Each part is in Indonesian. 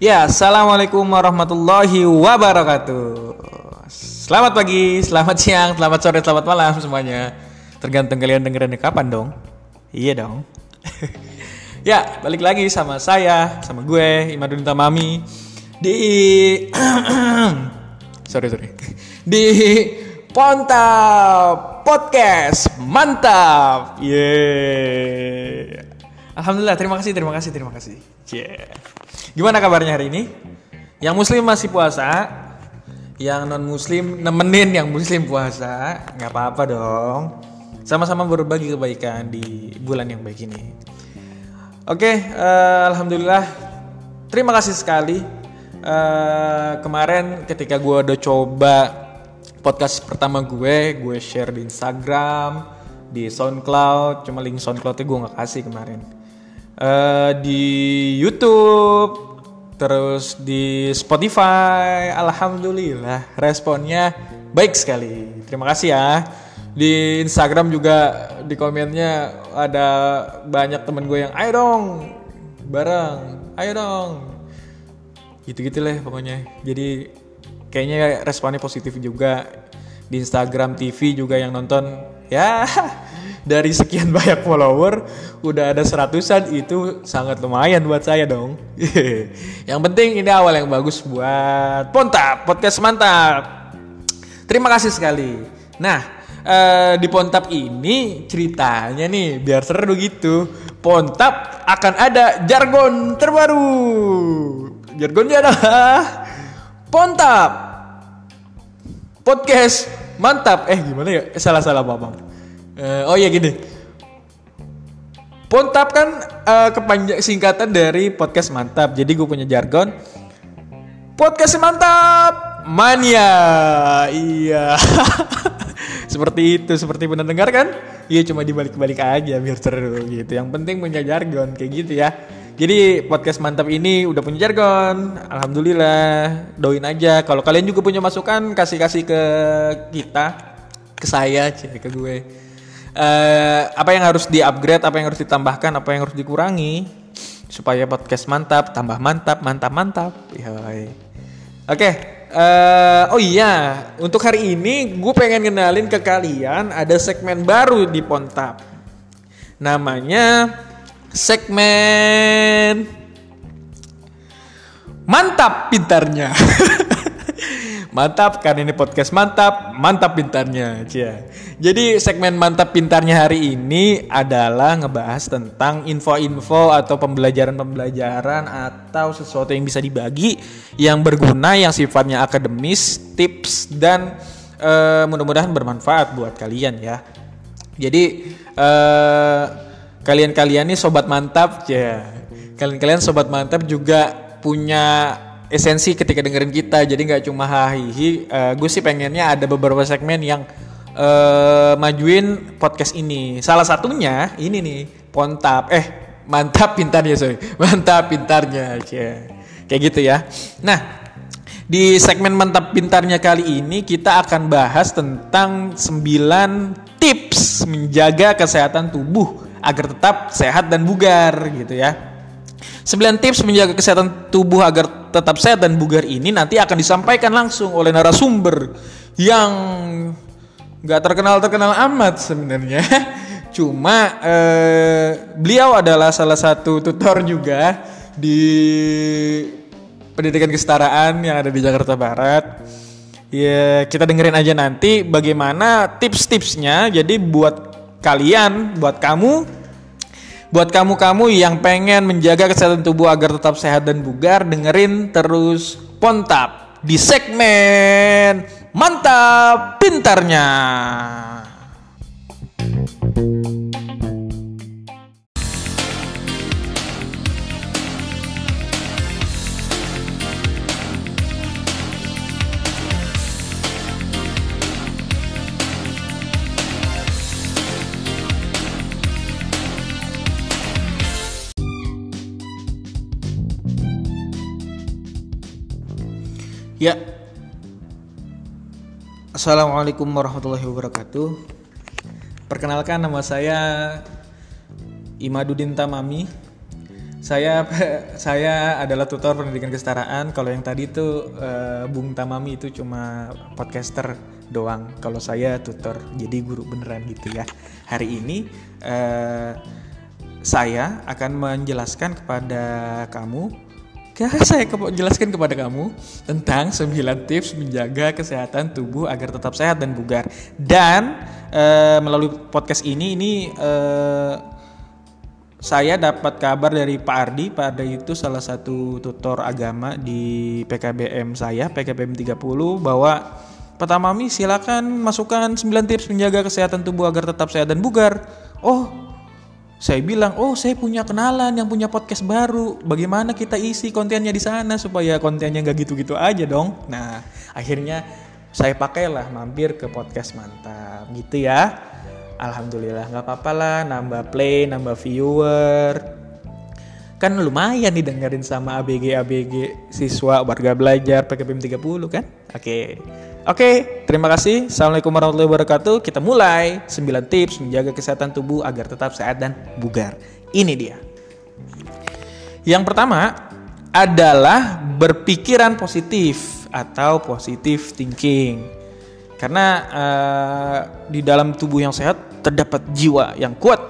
Ya, assalamualaikum warahmatullahi wabarakatuh. Selamat pagi, selamat siang, selamat sore, selamat malam semuanya. Tergantung kalian dengerin kapan dong. Iya dong. ya, balik lagi sama saya, sama gue Imadun Tamami di sorry sorry di Ponta Podcast mantap, yeah. Alhamdulillah, terima kasih, terima kasih, terima kasih. Yeah. Gimana kabarnya hari ini? Yang muslim masih puasa, yang non muslim nemenin yang muslim puasa, nggak apa-apa dong. Sama-sama berbagi kebaikan di bulan yang baik ini. Oke, uh, alhamdulillah, terima kasih sekali. Uh, kemarin ketika gue udah coba podcast pertama gue, gue share di Instagram, di SoundCloud, cuma link SoundCloudnya gue nggak kasih kemarin uh, di YouTube, terus di Spotify. Alhamdulillah responnya baik sekali. Terima kasih ya. Di Instagram juga di komennya ada banyak temen gue yang ayo dong bareng, ayo dong. Gitu-gitu lah pokoknya. Jadi kayaknya responnya positif juga. Di Instagram TV juga yang nonton ya dari sekian banyak follower udah ada seratusan itu sangat lumayan buat saya dong. yang penting ini awal yang bagus buat Pontap podcast mantap. Terima kasih sekali. Nah eh, di Pontap ini ceritanya nih biar seru gitu. Pontap akan ada jargon terbaru. Jargonnya adalah Pontap podcast mantap. Eh gimana ya? Salah salah apa bang? Uh, oh iya gini. Pontap kan uh, kepanjang singkatan dari podcast mantap. Jadi gue punya jargon. Podcast mantap mania. Iya. seperti itu, seperti benar dengar kan? Iya cuma dibalik-balik aja biar seru gitu. Yang penting punya jargon kayak gitu ya. Jadi podcast mantap ini udah punya jargon. Alhamdulillah. Doain aja. Kalau kalian juga punya masukan kasih-kasih ke kita, ke saya, cek ke gue uh, apa yang harus di-upgrade, apa yang harus ditambahkan, apa yang harus dikurangi supaya podcast mantap, tambah mantap, mantap, mantap. Oke, okay, uh, eh, oh iya, untuk hari ini gue pengen kenalin ke kalian ada segmen baru di Pontap. Namanya segmen mantap pintarnya. mantap kan ini podcast mantap, mantap pintarnya. Cia. Jadi segmen mantap pintarnya hari ini adalah ngebahas tentang info-info atau pembelajaran-pembelajaran atau sesuatu yang bisa dibagi yang berguna, yang sifatnya akademis, tips dan uh, mudah-mudahan bermanfaat buat kalian ya. Jadi uh, kalian-kalian nih sobat mantap ya. Kalian-kalian sobat mantap juga punya esensi ketika dengerin kita. Jadi nggak cuma hahihi. Uh, gue sih pengennya ada beberapa segmen yang uh, majuin podcast ini. Salah satunya ini nih, Pontap. Eh, mantap pintarnya, sorry. Mantap pintarnya. Yeah. Kayak gitu ya. Nah, di segmen mantap pintarnya kali ini kita akan bahas tentang 9 tips menjaga kesehatan tubuh agar tetap sehat dan bugar gitu ya. 9 tips menjaga kesehatan tubuh agar tetap sehat dan bugar ini nanti akan disampaikan langsung oleh narasumber yang nggak terkenal terkenal amat sebenarnya. Cuma eh, beliau adalah salah satu tutor juga di pendidikan kesetaraan yang ada di Jakarta Barat. Ya kita dengerin aja nanti bagaimana tips-tipsnya. Jadi buat kalian buat kamu buat kamu-kamu yang pengen menjaga kesehatan tubuh agar tetap sehat dan bugar dengerin terus Pontap di segmen Mantap pintarnya. Ya, Assalamualaikum warahmatullahi wabarakatuh. Perkenalkan nama saya Imadudin Tamami. Saya saya adalah tutor pendidikan kesetaraan. Kalau yang tadi itu uh, Bung Tamami itu cuma podcaster doang. Kalau saya tutor, jadi guru beneran gitu ya. Hari ini uh, saya akan menjelaskan kepada kamu saya jelaskan kepada kamu tentang 9 tips menjaga kesehatan tubuh agar tetap sehat dan bugar. Dan e, melalui podcast ini ini e, saya dapat kabar dari Pak Ardi. Pak Ardi itu salah satu tutor agama di PKBM saya, PKBM 30 bahwa pertama mi silakan masukkan 9 tips menjaga kesehatan tubuh agar tetap sehat dan bugar. Oh, saya bilang, oh saya punya kenalan yang punya podcast baru. Bagaimana kita isi kontennya di sana supaya kontennya nggak gitu-gitu aja dong. Nah akhirnya saya pakailah mampir ke podcast mantap gitu ya. Alhamdulillah nggak apa-apa lah nambah play, nambah viewer. Kan lumayan didengerin sama ABG-ABG siswa warga belajar PKPM 30 kan? Oke. Okay. Oke, terima kasih. Assalamualaikum warahmatullahi wabarakatuh. Kita mulai 9 tips menjaga kesehatan tubuh agar tetap sehat dan bugar. Ini dia. Yang pertama adalah berpikiran positif atau positif thinking. Karena uh, di dalam tubuh yang sehat terdapat jiwa yang kuat.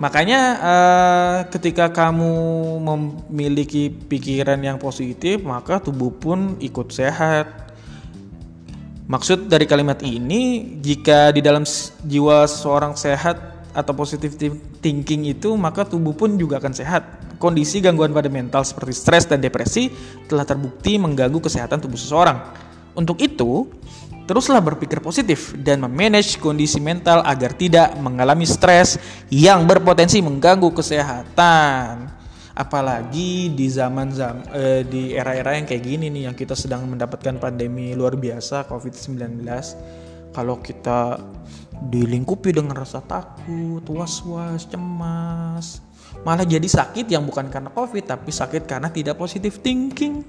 Makanya uh, ketika kamu memiliki pikiran yang positif, maka tubuh pun ikut sehat Maksud dari kalimat ini, jika di dalam jiwa seorang sehat atau positive thinking itu, maka tubuh pun juga akan sehat. Kondisi gangguan pada mental seperti stres dan depresi telah terbukti mengganggu kesehatan tubuh seseorang. Untuk itu, teruslah berpikir positif dan memanage kondisi mental agar tidak mengalami stres yang berpotensi mengganggu kesehatan apalagi di zaman zaman eh, di era-era yang kayak gini nih yang kita sedang mendapatkan pandemi luar biasa COVID-19 kalau kita dilingkupi dengan rasa takut, was-was, cemas, malah jadi sakit yang bukan karena COVID tapi sakit karena tidak positif thinking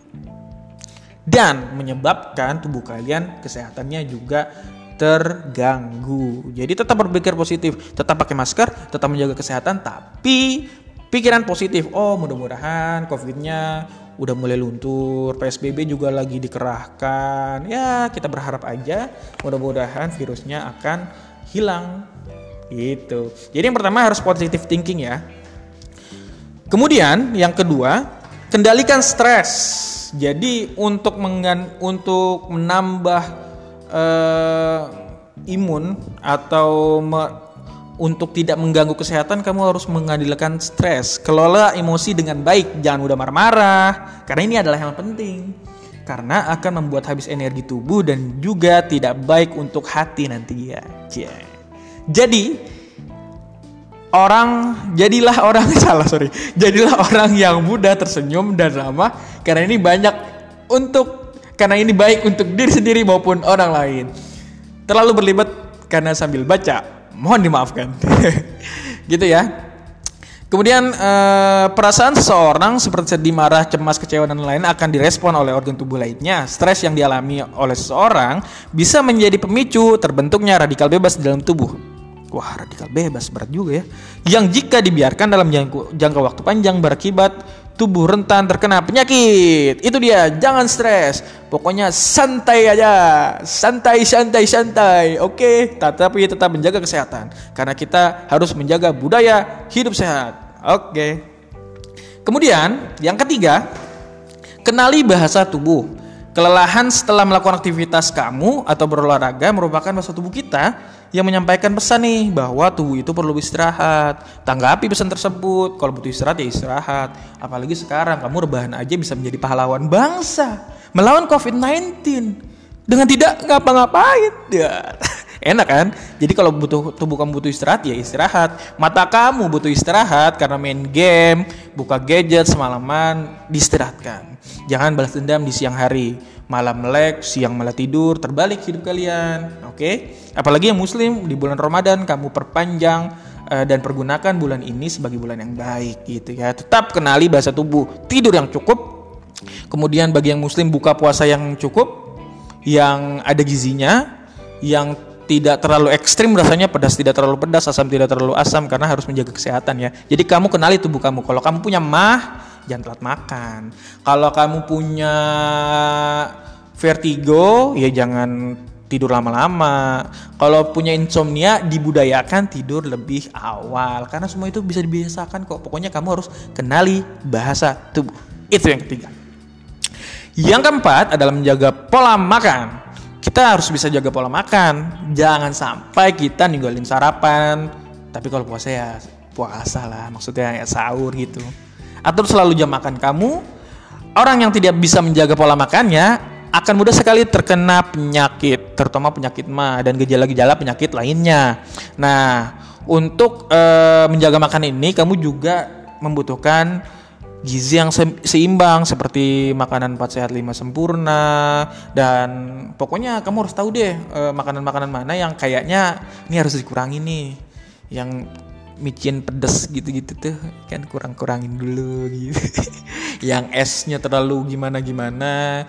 dan menyebabkan tubuh kalian kesehatannya juga terganggu. Jadi tetap berpikir positif, tetap pakai masker, tetap menjaga kesehatan, tapi pikiran positif. Oh mudah-mudahan covidnya udah mulai luntur psbb juga lagi dikerahkan. Ya kita berharap aja mudah-mudahan virusnya akan hilang. Gitu. Jadi yang pertama harus positive thinking ya. Kemudian yang kedua kendalikan stres. Jadi untuk mengan untuk menambah uh, imun atau me untuk tidak mengganggu kesehatan kamu harus mengandalkan stres. Kelola emosi dengan baik, jangan mudah marah-marah karena ini adalah yang penting. Karena akan membuat habis energi tubuh dan juga tidak baik untuk hati nanti ya. Jadi orang jadilah orang salah sorry jadilah orang yang mudah tersenyum dan ramah karena ini banyak untuk karena ini baik untuk diri sendiri maupun orang lain terlalu berlibat karena sambil baca mohon dimaafkan gitu ya Kemudian eh, perasaan seseorang seperti sedih, marah, cemas, kecewa dan lain akan direspon oleh organ tubuh lainnya. Stres yang dialami oleh seseorang bisa menjadi pemicu terbentuknya radikal bebas di dalam tubuh. Wah, radikal bebas berat juga ya. Yang jika dibiarkan dalam jangka waktu panjang berakibat tubuh rentan terkena penyakit. Itu dia, jangan stres. Pokoknya santai aja. Santai, santai, santai. Oke, tapi tetap menjaga kesehatan. Karena kita harus menjaga budaya hidup sehat. Oke. Kemudian, yang ketiga, kenali bahasa tubuh. Kelelahan setelah melakukan aktivitas kamu atau berolahraga merupakan bahasa tubuh kita yang menyampaikan pesan nih bahwa tubuh itu perlu istirahat. Tanggapi pesan tersebut. Kalau butuh istirahat ya istirahat. Apalagi sekarang kamu rebahan aja bisa menjadi pahlawan bangsa melawan COVID-19 dengan tidak ngapa-ngapain. Ya. Enak kan? Jadi kalau butuh tubuh kamu butuh istirahat ya istirahat. Mata kamu butuh istirahat karena main game, buka gadget semalaman, diistirahatkan. Jangan balas dendam di siang hari malam melek, siang malah tidur, terbalik hidup kalian. Oke? Okay? Apalagi yang muslim di bulan Ramadan kamu perpanjang uh, dan pergunakan bulan ini sebagai bulan yang baik gitu ya. Tetap kenali bahasa tubuh, tidur yang cukup. Kemudian bagi yang muslim buka puasa yang cukup, yang ada gizinya, yang tidak terlalu ekstrim rasanya pedas tidak terlalu pedas asam tidak terlalu asam karena harus menjaga kesehatan ya jadi kamu kenali tubuh kamu kalau kamu punya mah jangan telat makan kalau kamu punya vertigo ya jangan tidur lama-lama. Kalau punya insomnia dibudayakan tidur lebih awal karena semua itu bisa dibiasakan kok. Pokoknya kamu harus kenali bahasa tubuh. Itu yang ketiga. Yang keempat adalah menjaga pola makan. Kita harus bisa jaga pola makan. Jangan sampai kita ninggalin sarapan. Tapi kalau puasa ya puasa lah, maksudnya ya sahur gitu. Atau selalu jam makan kamu. Orang yang tidak bisa menjaga pola makannya akan mudah sekali terkena penyakit, terutama penyakit ma dan gejala-gejala penyakit lainnya. Nah, untuk e, menjaga makan ini kamu juga membutuhkan gizi yang se seimbang seperti makanan 4 sehat 5 sempurna dan pokoknya kamu harus tahu deh eh, makanan-makanan mana yang kayaknya ini harus dikurangi nih. Yang micin pedes gitu-gitu tuh kan kurang-kurangin dulu gitu. yang esnya terlalu gimana-gimana.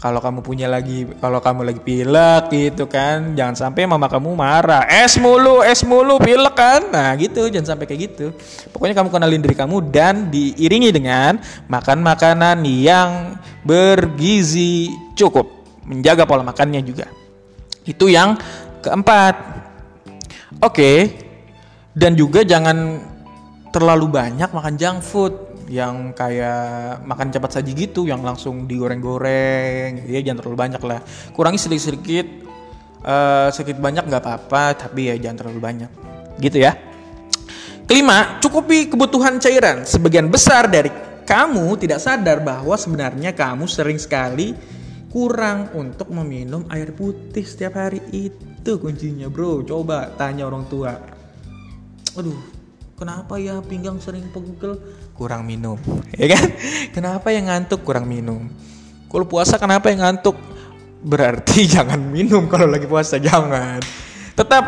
Kalau kamu punya lagi kalau kamu lagi pilek gitu kan jangan sampai mama kamu marah. Es mulu es mulu pilek kan? Nah gitu jangan sampai kayak gitu. Pokoknya kamu kenalin diri kamu dan diiringi dengan makan makanan yang bergizi cukup. Menjaga pola makannya juga. Itu yang keempat. Oke dan juga jangan terlalu banyak makan junk food. Yang kayak makan cepat saji gitu yang langsung digoreng-goreng. Ya jangan terlalu banyak lah. Kurangi sedikit-sedikit uh, sedikit banyak nggak apa-apa tapi ya jangan terlalu banyak. Gitu ya. Kelima cukupi kebutuhan cairan. Sebagian besar dari kamu tidak sadar bahwa sebenarnya kamu sering sekali kurang untuk meminum air putih setiap hari. Itu kuncinya bro. Coba tanya orang tua aduh kenapa ya pinggang sering pegel? Kurang minum ya kan? Kenapa yang ngantuk kurang minum? Kalau puasa kenapa yang ngantuk? Berarti jangan minum kalau lagi puasa jangan. Tetap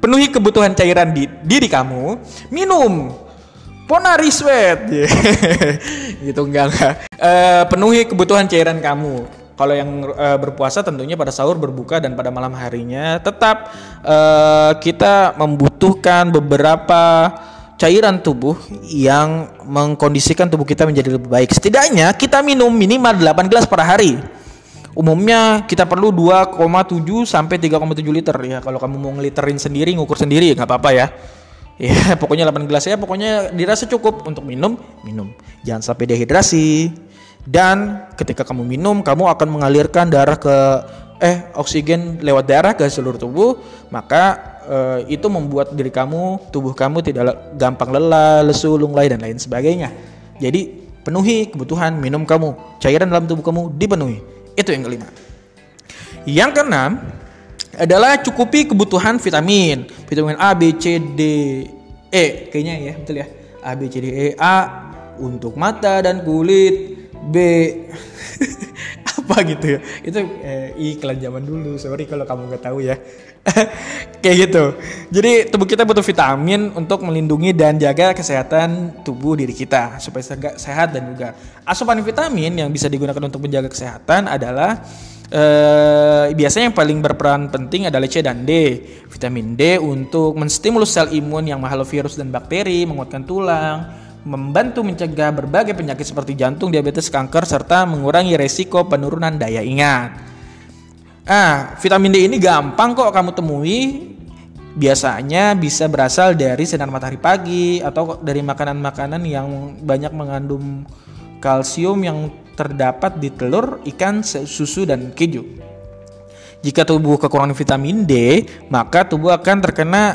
penuhi kebutuhan cairan di diri kamu minum. Ponari sweat. Gitu enggak enggak. Uh, penuhi kebutuhan cairan kamu kalau yang uh, berpuasa tentunya pada sahur berbuka dan pada malam harinya tetap uh, kita membutuhkan beberapa cairan tubuh yang mengkondisikan tubuh kita menjadi lebih baik. Setidaknya kita minum minimal 8 gelas per hari. Umumnya kita perlu 2,7 sampai 3,7 liter ya. Kalau kamu mau ngeliterin sendiri, ngukur sendiri nggak apa-apa ya. Ya, pokoknya 8 gelas ya, pokoknya dirasa cukup untuk minum, minum. Jangan sampai dehidrasi dan ketika kamu minum kamu akan mengalirkan darah ke eh oksigen lewat darah ke seluruh tubuh. Maka eh, itu membuat diri kamu tubuh kamu tidak gampang lelah lesu lunglai dan lain sebagainya. Jadi penuhi kebutuhan minum kamu. Cairan dalam tubuh kamu dipenuhi. Itu yang kelima. Yang keenam adalah cukupi kebutuhan vitamin. Vitamin A B C D E. Kayaknya ya betul ya. A B C D E A untuk mata dan kulit B. Apa gitu ya? Itu eh, iklan zaman dulu. Sorry kalau kamu nggak tahu ya. Kayak gitu. Jadi tubuh kita butuh vitamin untuk melindungi dan jaga kesehatan tubuh diri kita supaya sehat dan juga asupan vitamin yang bisa digunakan untuk menjaga kesehatan adalah eh, biasanya yang paling berperan penting adalah C dan D. Vitamin D untuk menstimulus sel imun yang mahal virus dan bakteri menguatkan tulang membantu mencegah berbagai penyakit seperti jantung, diabetes, kanker, serta mengurangi resiko penurunan daya ingat. Ah, vitamin D ini gampang kok kamu temui. Biasanya bisa berasal dari sinar matahari pagi atau dari makanan-makanan yang banyak mengandung kalsium yang terdapat di telur, ikan, susu, dan keju. Jika tubuh kekurangan vitamin D, maka tubuh akan terkena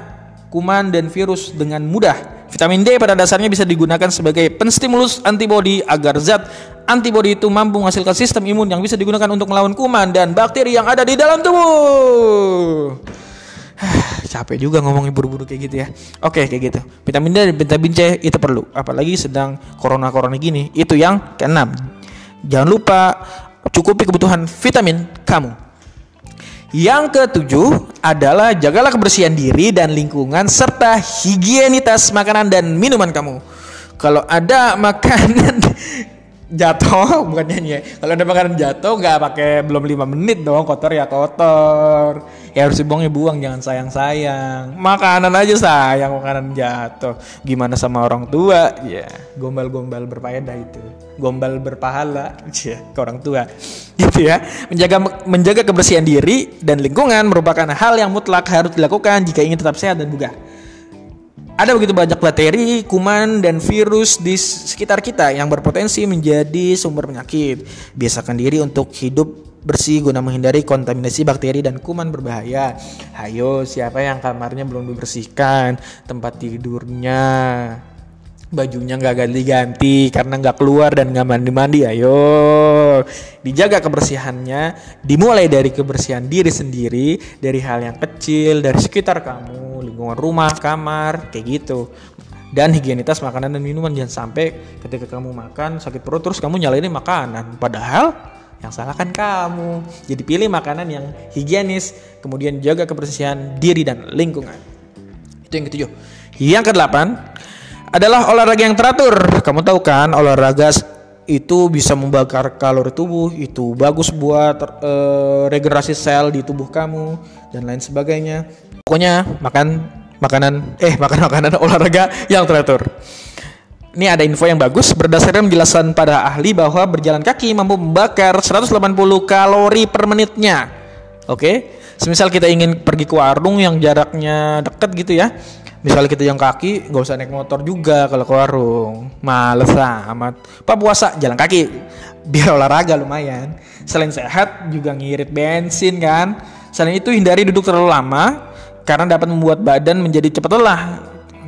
kuman dan virus dengan mudah Vitamin D pada dasarnya bisa digunakan sebagai penstimulus antibodi agar zat antibodi itu mampu menghasilkan sistem imun yang bisa digunakan untuk melawan kuman dan bakteri yang ada di dalam tubuh. Capek juga ngomongin buru-buru kayak gitu ya. Oke, kayak gitu. Vitamin D dan vitamin C itu perlu, apalagi sedang corona-corona gini. Itu yang keenam. Jangan lupa cukupi kebutuhan vitamin kamu. Yang ketujuh adalah jagalah kebersihan diri dan lingkungan serta higienitas makanan dan minuman kamu. Kalau ada makanan jatuh bukan nyanyi ya. Kalau ada makanan jatuh nggak pakai belum lima menit dong kotor ya kotor. Ya harus dibuang ya buang jangan sayang sayang. Makanan aja sayang makanan jatuh. Gimana sama orang tua? Ya gombal-gombal berfaedah itu. Gombal berpahala ya ke orang tua. Gitu ya. Menjaga menjaga kebersihan diri dan lingkungan merupakan hal yang mutlak harus dilakukan jika ingin tetap sehat dan bugar. Ada begitu banyak bakteri, kuman, dan virus di sekitar kita yang berpotensi menjadi sumber penyakit. Biasakan diri untuk hidup bersih guna menghindari kontaminasi bakteri dan kuman berbahaya. Hayo, siapa yang kamarnya belum dibersihkan, tempat tidurnya, bajunya nggak ganti-ganti karena nggak keluar dan nggak mandi-mandi ayo dijaga kebersihannya dimulai dari kebersihan diri sendiri dari hal yang kecil dari sekitar kamu lingkungan rumah, kamar, kayak gitu. Dan higienitas makanan dan minuman jangan sampai ketika kamu makan sakit perut terus kamu nyalain makanan. Padahal yang salah kan kamu. Jadi pilih makanan yang higienis, kemudian jaga kebersihan diri dan lingkungan. Itu yang ketujuh. Yang kedelapan adalah olahraga yang teratur. Kamu tahu kan olahraga itu bisa membakar kalori tubuh, itu bagus buat uh, regenerasi sel di tubuh kamu dan lain sebagainya. Pokoknya makan makanan eh makan makanan olahraga yang teratur. Ini ada info yang bagus berdasarkan penjelasan pada ahli bahwa berjalan kaki mampu membakar 180 kalori per menitnya. Oke, semisal kita ingin pergi ke warung yang jaraknya deket gitu ya. Misalnya kita yang kaki, nggak usah naik motor juga kalau ke warung. Males amat. Pak puasa jalan kaki, biar olahraga lumayan. Selain sehat juga ngirit bensin kan. Selain itu hindari duduk terlalu lama karena dapat membuat badan menjadi cepat lelah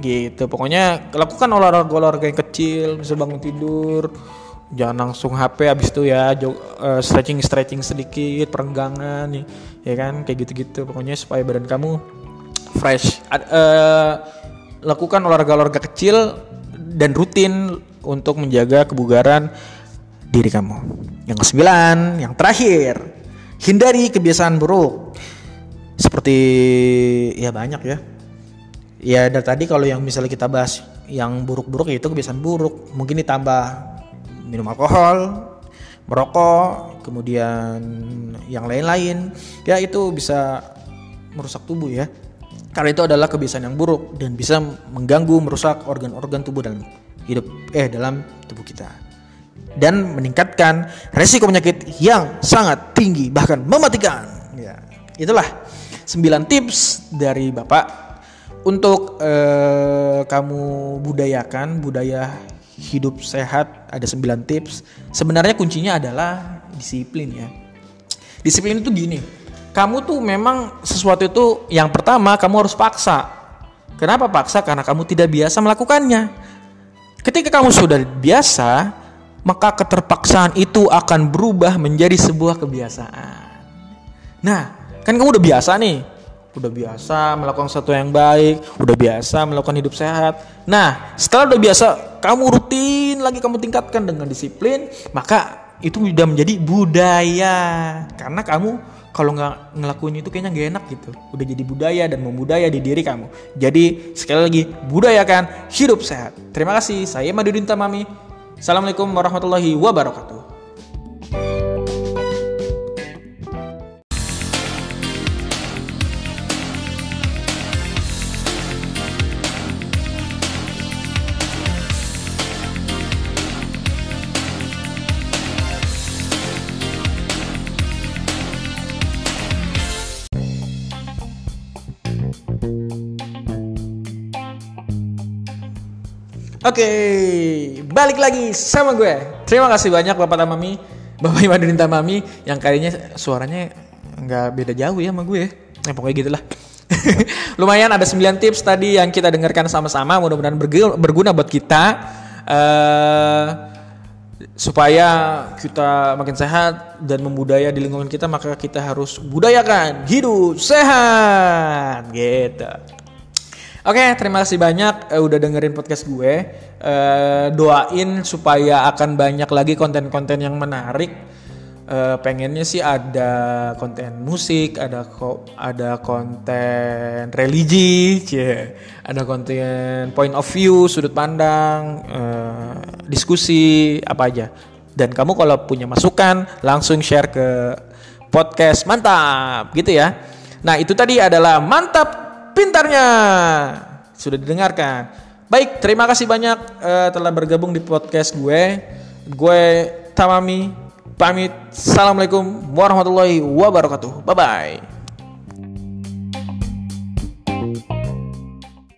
gitu pokoknya lakukan olahraga olahraga yang kecil bisa bangun tidur jangan langsung HP habis itu ya jog, uh, stretching stretching sedikit perenggangan ya kan kayak gitu gitu pokoknya supaya badan kamu fresh. Uh, lakukan olahraga olahraga kecil dan rutin untuk menjaga kebugaran diri kamu. Yang kesembilan yang terakhir hindari kebiasaan buruk. Seperti ya banyak ya. Ya dari tadi kalau yang misalnya kita bahas yang buruk-buruk itu kebiasaan buruk. Mungkin ditambah minum alkohol merokok kemudian yang lain-lain. Ya itu bisa merusak tubuh ya karena itu adalah kebiasaan yang buruk dan bisa mengganggu merusak organ-organ tubuh dalam hidup eh dalam tubuh kita dan meningkatkan resiko penyakit yang sangat tinggi bahkan mematikan ya itulah 9 tips dari Bapak untuk eh, kamu budayakan budaya hidup sehat ada 9 tips. Sebenarnya kuncinya adalah disiplin ya. Disiplin itu gini. Kamu tuh memang sesuatu itu yang pertama kamu harus paksa. Kenapa paksa? Karena kamu tidak biasa melakukannya. Ketika kamu sudah biasa, maka keterpaksaan itu akan berubah menjadi sebuah kebiasaan. Nah, Kan kamu udah biasa nih, udah biasa melakukan sesuatu yang baik, udah biasa melakukan hidup sehat. Nah, setelah udah biasa, kamu rutin lagi kamu tingkatkan dengan disiplin, maka itu udah menjadi budaya. Karena kamu kalau nggak ngelakuin itu kayaknya nggak enak gitu. Udah jadi budaya dan membudaya di diri kamu. Jadi sekali lagi budayakan hidup sehat. Terima kasih. Saya Madudin Tamami. Assalamualaikum warahmatullahi wabarakatuh. Oke, balik lagi sama gue. Terima kasih banyak Bapak Tamami, Bapak Imadunin Tamami yang kayaknya suaranya nggak beda jauh ya sama gue. Ya, pokoknya gitulah. Lumayan ada 9 tips tadi yang kita dengarkan sama-sama. Mudah-mudahan berguna buat kita. Uh, supaya kita makin sehat dan membudaya di lingkungan kita maka kita harus budayakan hidup sehat gitu. Oke, okay, terima kasih banyak uh, udah dengerin podcast gue. Uh, doain supaya akan banyak lagi konten-konten yang menarik. Uh, pengennya sih ada konten musik, ada ko ada konten religi, yeah. ada konten point of view, sudut pandang, uh, diskusi, apa aja. Dan kamu kalau punya masukan langsung share ke podcast mantap gitu ya. Nah itu tadi adalah mantap pintarnya sudah didengarkan. Baik terima kasih banyak uh, telah bergabung di podcast gue. Gue Tamami pamit. Assalamualaikum warahmatullahi wabarakatuh. Bye bye.